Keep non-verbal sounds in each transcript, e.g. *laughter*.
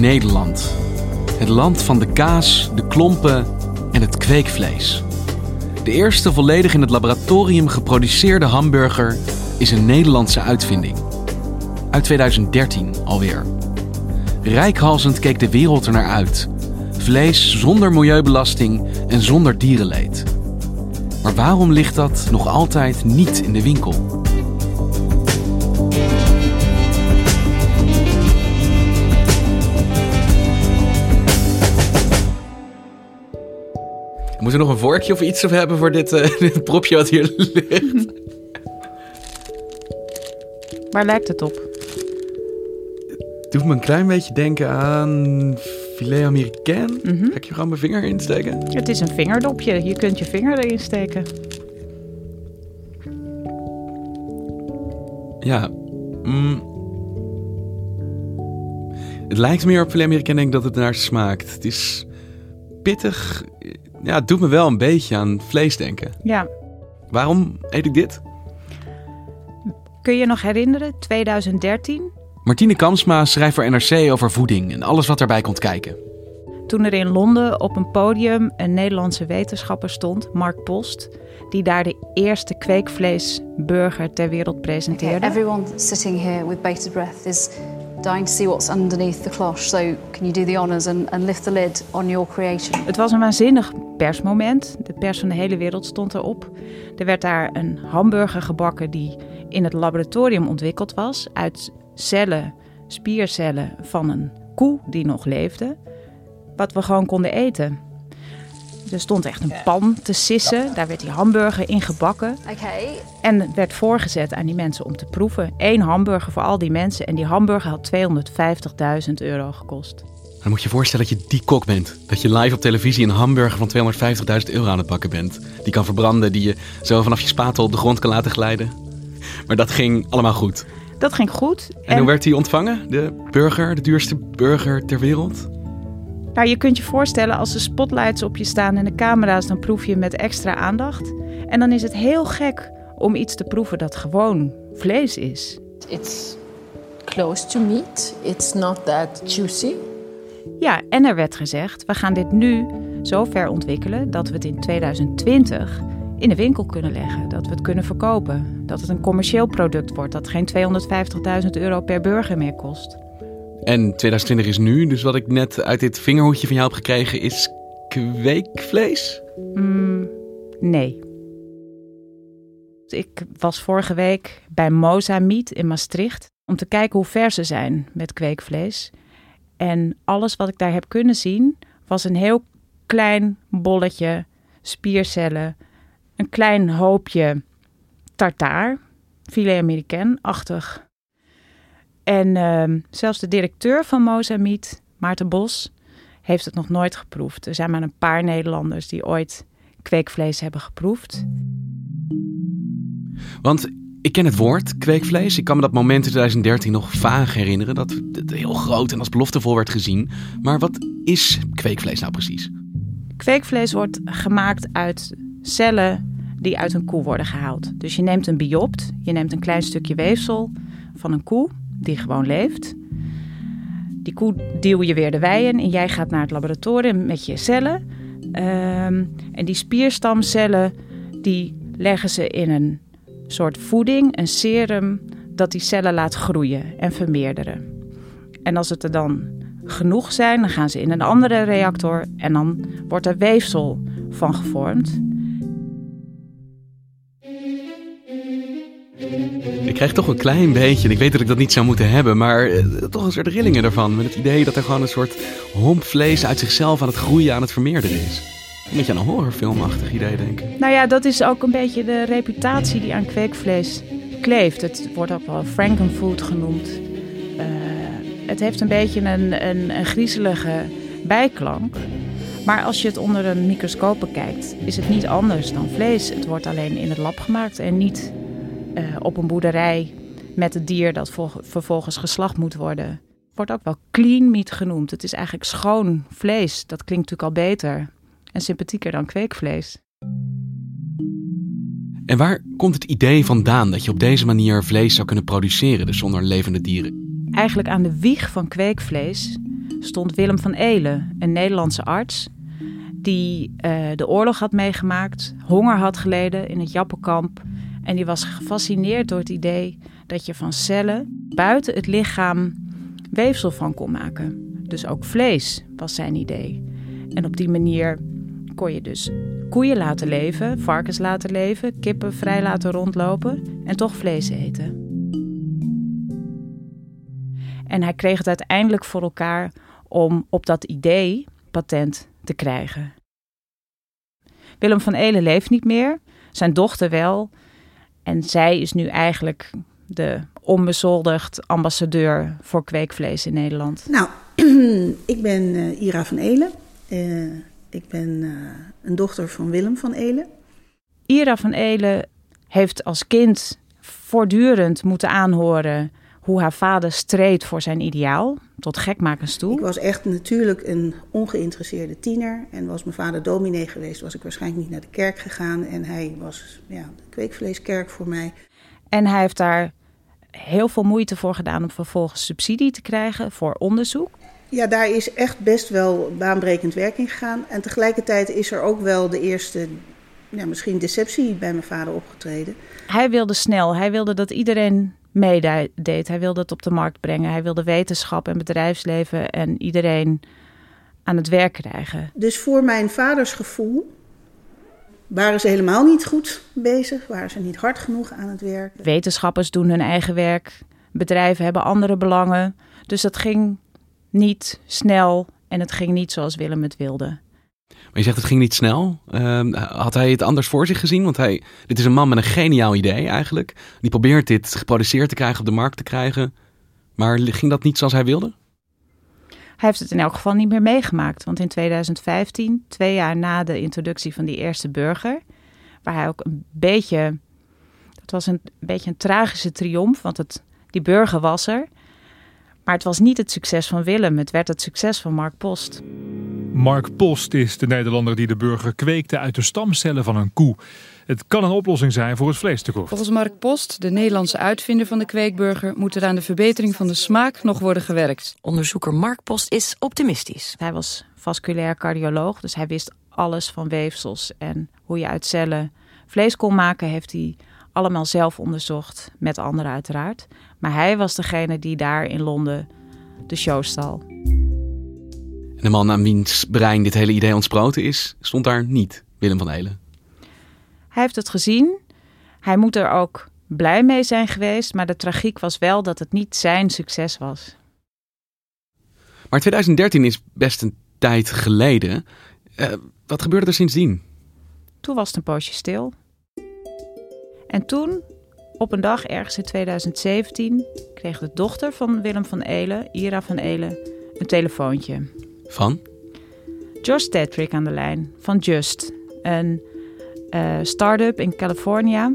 Nederland. Het land van de kaas, de klompen en het kweekvlees. De eerste volledig in het laboratorium geproduceerde hamburger is een Nederlandse uitvinding. Uit 2013 alweer. Rijkhalsend keek de wereld er naar uit. Vlees zonder milieubelasting en zonder dierenleed. Maar waarom ligt dat nog altijd niet in de winkel? Moeten we nog een vorkje of iets of hebben voor dit, uh, *laughs* dit propje wat hier ligt? *laughs* Waar lijkt het op? Het doet me een klein beetje denken aan filet américain. Mhm. Ga ik je gewoon mijn vinger insteken? Het is een vingerdopje. Je kunt je vinger erin steken. Ja. mm. Het lijkt meer op filet américain denk ik dat het naar smaakt. Het is pittig. Ja, het doet me wel een beetje aan vlees denken. Ja. Waarom eet ik dit? Kun je je nog herinneren? 2013? Martine Kamsma schrijft voor NRC over voeding en alles wat daarbij komt kijken. Toen er in Londen op een podium een Nederlandse wetenschapper stond, Mark Post, die daar de eerste kweekvleesburger ter wereld presenteerde. Everyone sitting here with bated breath is dying to see what's underneath the cloche. So can you do the honors and, and lift the lid on your creation? Het was een waanzinnig persmoment. De pers van de hele wereld stond erop. Er werd daar een hamburger gebakken die in het laboratorium ontwikkeld was uit cellen, spiercellen van een koe die nog leefde, wat we gewoon konden eten. Er stond echt een pan te sissen, daar werd die hamburger in gebakken Okay. en werd voorgezet aan die mensen om te proeven. Eén hamburger voor al die mensen en die hamburger had 250.000 euro gekost. Dan moet je je voorstellen dat je die kok bent. Dat je live op televisie een hamburger van 250.000 euro aan het bakken bent. Die kan verbranden, die je zo vanaf je spatel op de grond kan laten glijden. Maar dat ging allemaal goed. Dat ging goed. En, hoe werd die ontvangen? De burger, de duurste burger ter wereld? Nou, je kunt je voorstellen als de spotlights op je staan en de camera's, dan proef je met extra aandacht. En dan is het heel gek om iets te proeven dat gewoon vlees is. It's close to meat. It's not that juicy. Ja, en er werd gezegd, we gaan dit nu zo ver ontwikkelen dat we het in 2020 in de winkel kunnen leggen. Dat we het kunnen verkopen. Dat het een commercieel product wordt. Dat geen 250.000 euro per burger meer kost. En 2020 is nu, dus wat ik net uit dit vingerhoedje van jou heb gekregen is kweekvlees? Mm, nee. Ik was vorige week bij Moza Meat in Maastricht om te kijken hoe ver ze zijn met kweekvlees. En alles wat ik daar heb kunnen zien was een heel klein bolletje spiercellen, een klein hoopje tartaar, filet américain-achtig. En ehm, zelfs de directeur van Moza Meat, Maarten Bos, heeft het nog nooit geproefd. Er zijn maar een paar Nederlanders die ooit kweekvlees hebben geproefd. Want ik ken het woord kweekvlees. Ik kan me dat moment in 2013 nog vaag herinneren. Dat het heel groot en als beloftevol werd gezien. Maar wat is kweekvlees nou precies? Kweekvlees wordt gemaakt uit cellen die uit een koe worden gehaald. Dus je neemt een biopt, je neemt een klein stukje weefsel van een koe die gewoon leeft. Die koe duw je weer de wei en jij gaat naar het laboratorium met je cellen. Ehm, en die spierstamcellen die leggen ze in een soort voeding, een serum, dat die cellen laat groeien en vermeerderen. En als het er dan genoeg zijn, dan gaan ze in een andere reactor en dan wordt er weefsel van gevormd. Krijg toch een klein beetje, ik weet dat ik dat niet zou moeten hebben, maar eh, toch een soort rillingen ervan. Met het idee dat er gewoon een soort homp vlees uit zichzelf aan het groeien, aan het vermeerderen is. Een beetje aan een horrorfilmachtig idee denken. Nou ja, dat is ook een beetje de reputatie die aan kweekvlees kleeft. Het wordt ook wel frankenfood genoemd. Uh, het heeft een beetje een, een, een griezelige bijklank. Maar als je het onder een microscoop bekijkt, is het niet anders dan vlees. Het wordt alleen in het lab gemaakt en niet uh, op een boerderij met het dier dat vervolgens geslacht moet worden. Wordt ook wel clean meat genoemd. Het is eigenlijk schoon vlees. Dat klinkt natuurlijk al beter en sympathieker dan kweekvlees. En waar komt het idee vandaan dat je op deze manier vlees zou kunnen produceren, dus zonder levende dieren? Eigenlijk aan de wieg van kweekvlees stond Willem van Elen, een Nederlandse arts, die uh, de oorlog had meegemaakt, honger had geleden in het Jappenkamp. En die was gefascineerd door het idee dat je van cellen buiten het lichaam weefsel van kon maken. Dus ook vlees was zijn idee. En op die manier kon je dus koeien laten leven, varkens laten leven, kippen vrij laten rondlopen en toch vlees eten. En hij kreeg het uiteindelijk voor elkaar om op dat idee patent te krijgen. Willem van Elen leeft niet meer, zijn dochter wel. En zij is nu eigenlijk de onbezoldigd ambassadeur voor kweekvlees in Nederland. Nou, *clears throat* ik ben uh, Ira van Elen. Uh, ik ben uh, een dochter van Willem van Elen. Ira van Elen heeft als kind voortdurend moeten aanhoren hoe haar vader streed voor zijn ideaal, tot gekmakens toe. Ik was echt natuurlijk een ongeïnteresseerde tiener. En was mijn vader dominee geweest, was ik waarschijnlijk niet naar de kerk gegaan. En hij was ja, de kweekvleeskerk voor mij. En hij heeft daar heel veel moeite voor gedaan om vervolgens subsidie te krijgen voor onderzoek. Ja, daar is echt best wel baanbrekend werk in gegaan. En tegelijkertijd is er ook wel de eerste, ja, misschien deceptie bij mijn vader opgetreden. Hij wilde snel, hij wilde dat iedereen meedeed. Hij wilde het op de markt brengen. Hij wilde wetenschap en bedrijfsleven en iedereen aan het werk krijgen. Dus voor mijn vaders gevoel waren ze helemaal niet goed bezig, waren ze niet hard genoeg aan het werk. Wetenschappers doen hun eigen werk, bedrijven hebben andere belangen. Dus dat ging niet snel en het ging niet zoals Willem het wilde. Maar je zegt het ging niet snel. Uh, had hij het anders voor zich gezien? Want hij, dit is een man met een geniaal idee eigenlijk. Die probeert dit geproduceerd te krijgen, op de markt te krijgen. Maar ging dat niet zoals hij wilde? Hij heeft het in elk geval niet meer meegemaakt. Want in 2015, twee jaar na de introductie van die eerste burger, waar hij ook een beetje. Dat was een beetje een tragische triomf, want het, die burger was er. Maar het was niet het succes van Willem, het werd het succes van Mark Post. Mark Post is de Nederlander die de burger kweekte uit de stamcellen van een koe. Het kan een oplossing zijn voor het vleestekort. Volgens Mark Post, de Nederlandse uitvinder van de kweekburger, moet er aan de verbetering van de smaak nog worden gewerkt. Onderzoeker Mark Post is optimistisch. Hij was vasculair cardioloog, dus hij wist alles van weefsels en hoe je uit cellen vlees kon maken, heeft hij allemaal zelf onderzocht, met anderen uiteraard. Maar hij was degene die daar in Londen de show stal. En de man aan wiens brein dit hele idee ontsproten is, stond daar niet, Willem van Elen. Hij heeft het gezien. Hij moet er ook blij mee zijn geweest, maar de tragiek was wel dat het niet zijn succes was. Maar 2013 is best een tijd geleden. Uh, wat gebeurde er sindsdien? Toen was het een poosje stil. En toen, op een dag ergens in 2017, kreeg de dochter van Willem van Elen, Ira van Elen, een telefoontje. Van? Josh Tetrick aan de lijn van Just, een uh, start-up in California.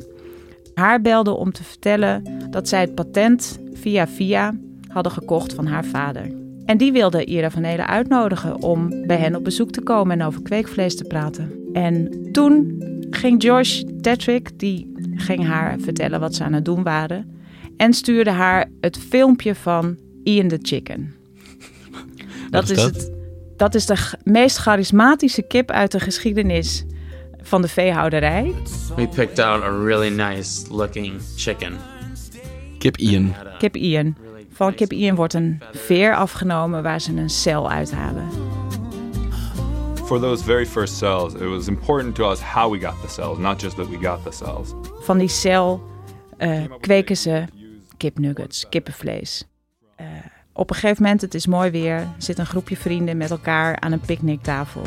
Haar belde om te vertellen dat zij het patent via via hadden gekocht van haar vader. En die wilde Ira van Elen uitnodigen om bij hen op bezoek te komen en over kweekvlees te praten. En toen ging Josh Tetrick, die ging haar vertellen wat ze aan het doen waren. En stuurde haar het filmpje van Ian the Chicken. Dat is, dat? Het, dat is de meest charismatische kip uit de geschiedenis van de veehouderij. We picked out a really nice looking chicken. Kip Ian. Kip Ian. Van kip Ian wordt een veer afgenomen waar ze een cel uithalen. For those very first cells, it was important to us how we got the cells, not just that we got the cells. Van die cel uh, kweken ze kipnuggets, kippenvlees. Uh, op een gegeven moment, het is mooi weer, zit een groepje vrienden met elkaar aan een picknicktafel.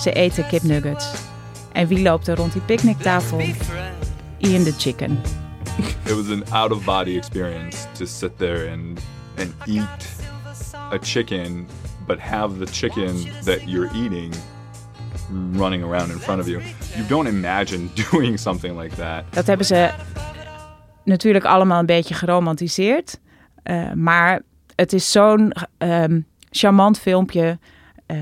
Ze eten kipnuggets. En wie loopt er rond die picknicktafel? Ian the chicken. *laughs* It was an out of body experience to sit there and and eat a chicken, but have the chicken that you're eating running around in front of you. You don't imagine *laughs* doing something like that. Dat hebben ze natuurlijk allemaal een beetje geromantiseerd. Uh, maar het is zo'n um, charmant filmpje. Uh,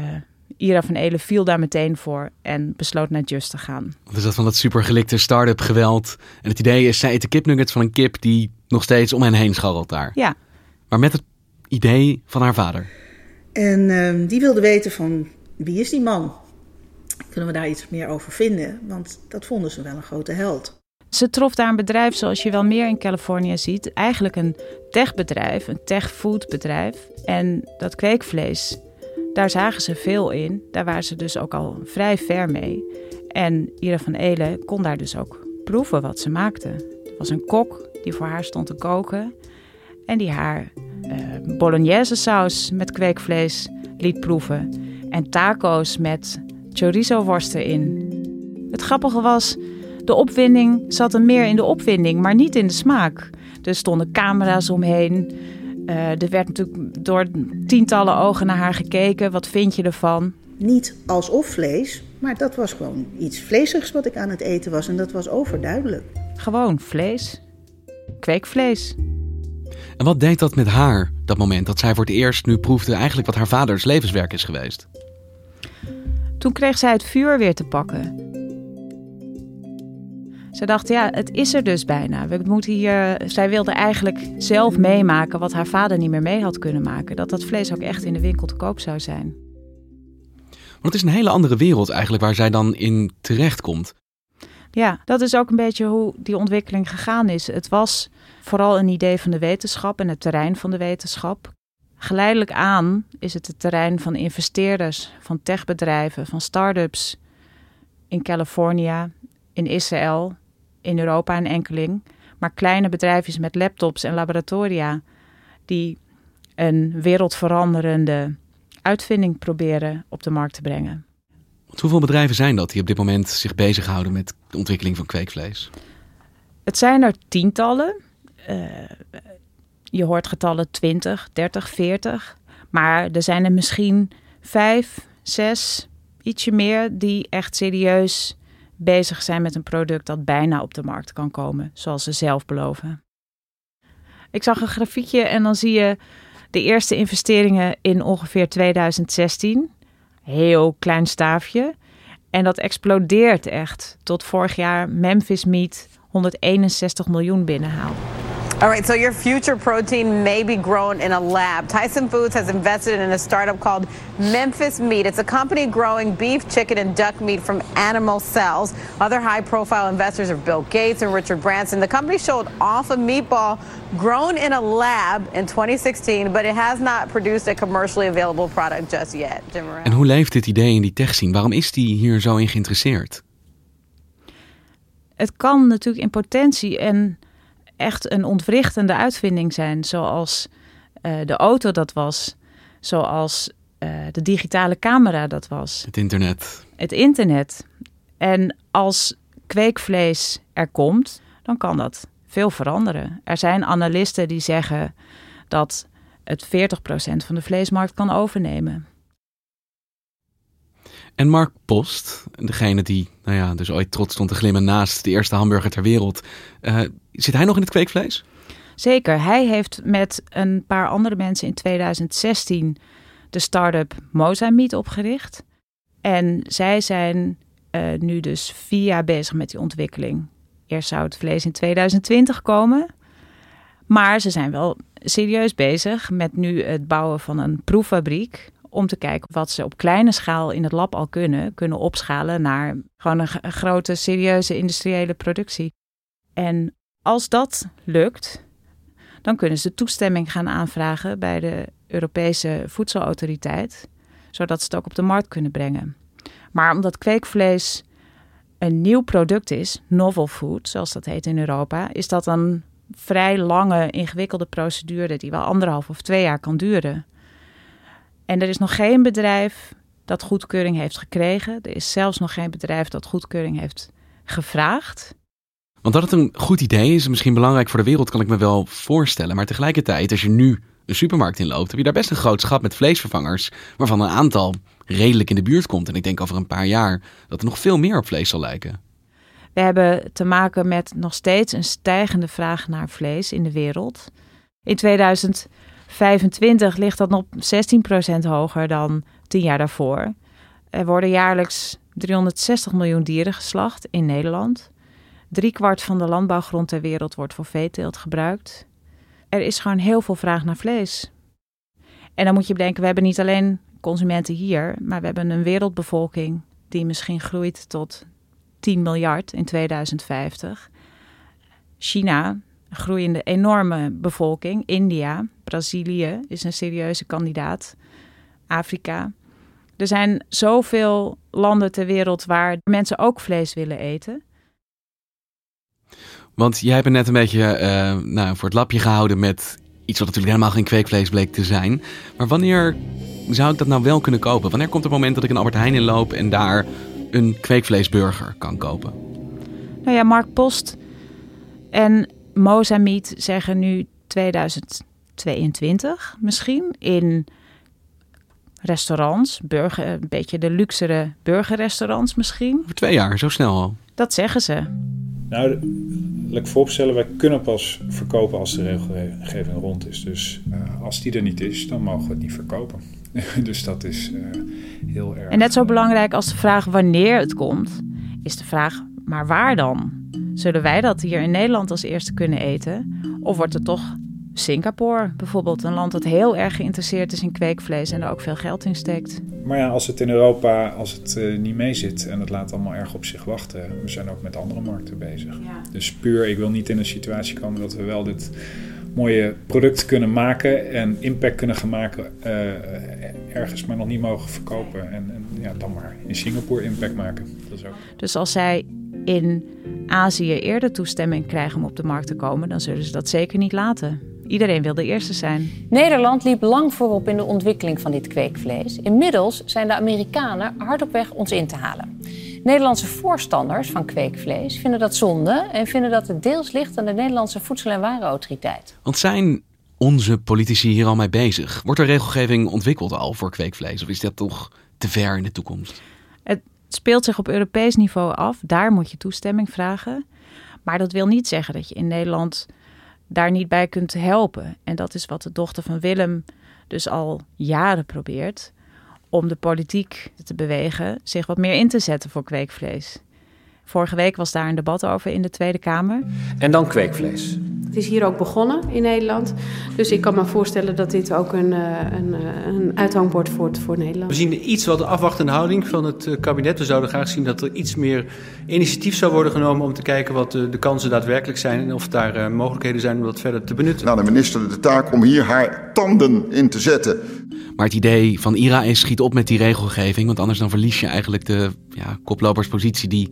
Ira van Elen viel daar meteen voor en besloot naar Just te gaan. Dus dat van dat supergelikte start-up geweld. En het idee is, zij eten kipnuggets van een kip die nog steeds om hen heen scharrelt daar. Ja. Maar met het idee van haar vader. En uh, die wilde weten van, wie is die man? Kunnen we daar iets meer over vinden? Want dat vonden ze wel een grote held. Ze trof daar een bedrijf zoals je wel meer in Californië ziet. Eigenlijk een techbedrijf, een techfoodbedrijf. En dat kweekvlees, daar zagen ze veel in. Daar waren ze dus ook al vrij ver mee. En Ira van Elen kon daar dus ook proeven wat ze maakte. Er was een kok die voor haar stond te koken. En die haar uh, bolognese saus met kweekvlees liet proeven. En taco's met chorizo worst erin. Het grappige was, de opwinding zat er meer in de opwinding, maar niet in de smaak. Er stonden camera's omheen. Uh, er werd natuurlijk door tientallen ogen naar haar gekeken. Wat vind je ervan? Niet alsof vlees, maar dat was gewoon iets vleesigs wat ik aan het eten was. En dat was overduidelijk. Gewoon vlees. Kweekvlees. En wat deed dat met haar, dat moment dat zij voor het eerst nu proefde eigenlijk wat haar vaders levenswerk is geweest? Toen kreeg zij het vuur weer te pakken. Ze dacht, ja, het is er dus bijna. We moeten hier... Zij wilde eigenlijk zelf meemaken wat haar vader niet meer mee had kunnen maken. Dat dat vlees ook echt in de winkel te koop zou zijn. Want het is een hele andere wereld eigenlijk waar zij dan in terechtkomt. Ja, dat is ook een beetje hoe die ontwikkeling gegaan is. Het was vooral een idee van de wetenschap en het terrein van de wetenschap. Geleidelijk aan is het het terrein van investeerders, van techbedrijven, van start-ups in Californië, in Israël, in Europa een enkeling. Maar kleine bedrijfjes met laptops en laboratoria die een wereldveranderende uitvinding proberen op de markt te brengen. Want hoeveel bedrijven zijn dat die op dit moment zich bezighouden met de ontwikkeling van kweekvlees? Het zijn er tientallen. Uh, je hoort getallen 20, 30, 40. Maar er zijn er misschien vijf, zes, ietsje meer die echt serieus bezig zijn met een product dat bijna op de markt kan komen, zoals ze zelf beloven. Ik zag een grafiekje en dan zie je de eerste investeringen in ongeveer 2016. Heel klein staafje. En dat explodeert echt tot vorig jaar Memphis Meat 161 miljoen binnenhaalde. All right, so your future protein may be grown in a lab. Tyson Foods has invested in a startup called Memphis Meat. It's a company growing beef, chicken, and duck meat from animal cells. Other high profile investors are Bill Gates and Richard Branson. The company showed off a meatball grown in a lab in 2016, but it has not produced a commercially available product just yet. Jim. En hoe leeft dit idee in die tech scene? Waarom is die hier zo in geïnteresseerd? Het kan natuurlijk in potentie en echt een ontwrichtende uitvinding zijn, zoals uh, de auto dat was, zoals uh, de digitale camera dat was. Het internet. Het internet. En als kweekvlees er komt, dan kan dat veel veranderen. Er zijn analisten die zeggen dat het 40% van de vleesmarkt kan overnemen. En Mark Post, degene die nou ja, dus ooit trots stond te glimmen naast de eerste hamburger ter wereld, uh, zit hij nog in het kweekvlees? Zeker. Hij heeft met een paar andere mensen in 2016 de start-up Mozambique opgericht. En zij zijn uh, nu dus vier jaar bezig met die ontwikkeling. Eerst zou het vlees in 2020 komen. Maar ze zijn wel serieus bezig met nu het bouwen van een proeffabriek om te kijken wat ze op kleine schaal in het lab al kunnen, kunnen opschalen naar gewoon een, grote, serieuze industriële productie. En als dat lukt, dan kunnen ze toestemming gaan aanvragen bij de Europese Voedselautoriteit, zodat ze het ook op de markt kunnen brengen. Maar omdat kweekvlees een nieuw product is, novel food, zoals dat heet in Europa, is dat een vrij lange, ingewikkelde procedure die wel anderhalf of twee jaar kan duren. En er is nog geen bedrijf dat goedkeuring heeft gekregen. Er is zelfs nog geen bedrijf dat goedkeuring heeft gevraagd. Want dat het een goed idee is, misschien belangrijk voor de wereld, kan ik me wel voorstellen. Maar tegelijkertijd, als je nu een supermarkt inloopt, heb je daar best een groot schat met vleesvervangers, waarvan een aantal redelijk in de buurt komt. En ik denk over een paar jaar dat er nog veel meer op vlees zal lijken. We hebben te maken met nog steeds een stijgende vraag naar vlees in de wereld. In 2025 ligt dat nog 16% hoger dan tien jaar daarvoor. Er worden jaarlijks 360 miljoen dieren geslacht in Nederland. Driekwart van de landbouwgrond ter wereld wordt voor veeteelt gebruikt. Er is gewoon heel veel vraag naar vlees. En dan moet je bedenken, we hebben niet alleen consumenten hier, maar we hebben een wereldbevolking die misschien groeit tot 10 miljard in 2050. China, groeiende enorme bevolking. India, Brazilië is een serieuze kandidaat. Afrika. Er zijn zoveel landen ter wereld waar mensen ook vlees willen eten. Want jij hebt net een beetje uh, nou, voor het lapje gehouden met iets wat natuurlijk helemaal geen kweekvlees bleek te zijn. Maar wanneer zou ik dat nou wel kunnen kopen? Wanneer komt het moment dat ik een Albert Heijn inloop en daar een kweekvleesburger kan kopen? Nou ja, Mark Post en Mozamiet zeggen nu 2022 misschien in restaurants, burger, een beetje de luxere burgerrestaurants misschien. Voor twee jaar, zo snel al. Dat zeggen ze. Nou, laat ik vooropstellen, wij kunnen pas verkopen als de regelgeving rond is. Dus uh, als die er niet is, dan mogen we het niet verkopen. *laughs* dus dat is uh, heel erg. En net zo belangrijk als de vraag wanneer het komt, is de vraag, maar waar dan? Zullen wij dat hier in Nederland als eerste kunnen eten? Of wordt het toch Singapore bijvoorbeeld, een land dat heel erg geïnteresseerd is in kweekvlees en er ook veel geld in steekt. Maar ja, als het in Europa, als het uh, niet mee zit en het laat allemaal erg op zich wachten, we zijn ook met andere markten bezig. Ja. Dus puur, ik wil niet in een situatie komen dat we wel dit mooie product kunnen maken en impact kunnen gaan maken uh, ergens, maar nog niet mogen verkopen. En, en, ja, dan maar in Singapore impact maken. Dat is ook. Dus als zij in Azië eerder toestemming krijgen om op de markt te komen, dan zullen ze dat zeker niet laten. Iedereen wil de eerste zijn. Nederland liep lang voorop in de ontwikkeling van dit kweekvlees. Inmiddels zijn de Amerikanen hard op weg ons in te halen. Nederlandse voorstanders van kweekvlees vinden dat zonde en vinden dat het deels ligt aan de Nederlandse Voedsel- en Warenautoriteit. Want zijn onze politici hier al mee bezig? Wordt er regelgeving ontwikkeld al voor kweekvlees of is dat toch te ver in de toekomst? Speelt zich op Europees niveau af. Daar moet je toestemming vragen. Maar dat wil niet zeggen dat je in Nederland daar niet bij kunt helpen. En dat is wat de dochter van Willem dus al jaren probeert. Om de politiek te bewegen zich wat meer in te zetten voor kweekvlees. Vorige week was daar een debat over in de Tweede Kamer. En dan kweekvlees. Het is hier ook begonnen in Nederland. Dus ik kan me voorstellen dat dit ook een, eh, een, eh, een uithangbord wordt voor Nederland. We zien iets wat de afwachtende houding van het eh, kabinet. We zouden graag zien dat er iets meer initiatief zou worden genomen om te kijken wat de, de kansen daadwerkelijk zijn en of daar uh, mogelijkheden zijn om dat verder te benutten. Nou, de minister de taak om hier haar tanden in te zetten. Maar het idee van IRA is schiet op met die regelgeving, want anders dan verlies je eigenlijk de ja, koploperspositie die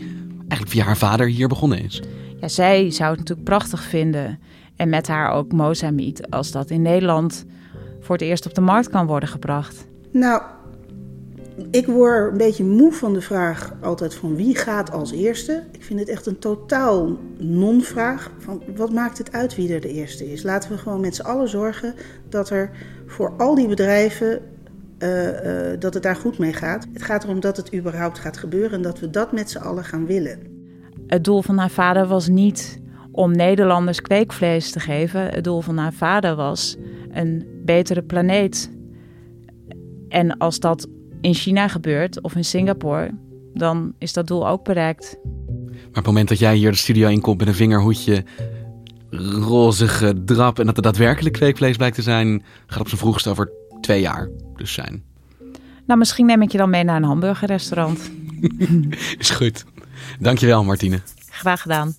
eigenlijk via haar vader hier begonnen is. Ja, zij zou het natuurlijk prachtig vinden. En met haar ook Mozambique, als dat in Nederland voor het eerst op de markt kan worden gebracht. Nou, ik word een beetje moe van de vraag altijd van wie gaat als eerste. Ik vind het echt een totaal non-vraag. Van wat maakt het uit wie er de eerste is? Laten we gewoon met z'n allen zorgen dat er voor al die bedrijven uh, uh, dat het daar goed mee gaat. Het gaat erom dat het überhaupt gaat gebeuren en dat we dat met z'n allen gaan willen. Het doel van haar vader was niet om Nederlanders kweekvlees te geven. Het doel van haar vader was een betere planeet. En als dat in China gebeurt of in Singapore, dan is dat doel ook bereikt. Maar op het moment dat jij hier de studio inkomt met een vingerhoedje, rozige drap en dat er daadwerkelijk kweekvlees blijkt te zijn, gaat op zijn vroegst over twee jaar dus zijn. Nou, misschien neem ik je dan mee naar een hamburgerrestaurant. *laughs* is goed. Dankjewel, Martine. Graag gedaan.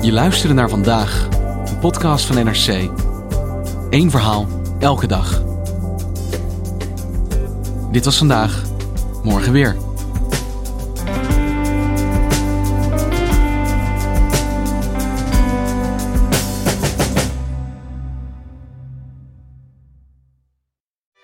Je luisterde naar vandaag, een podcast van NRC. Eén verhaal, elke dag. Dit was vandaag, morgen weer.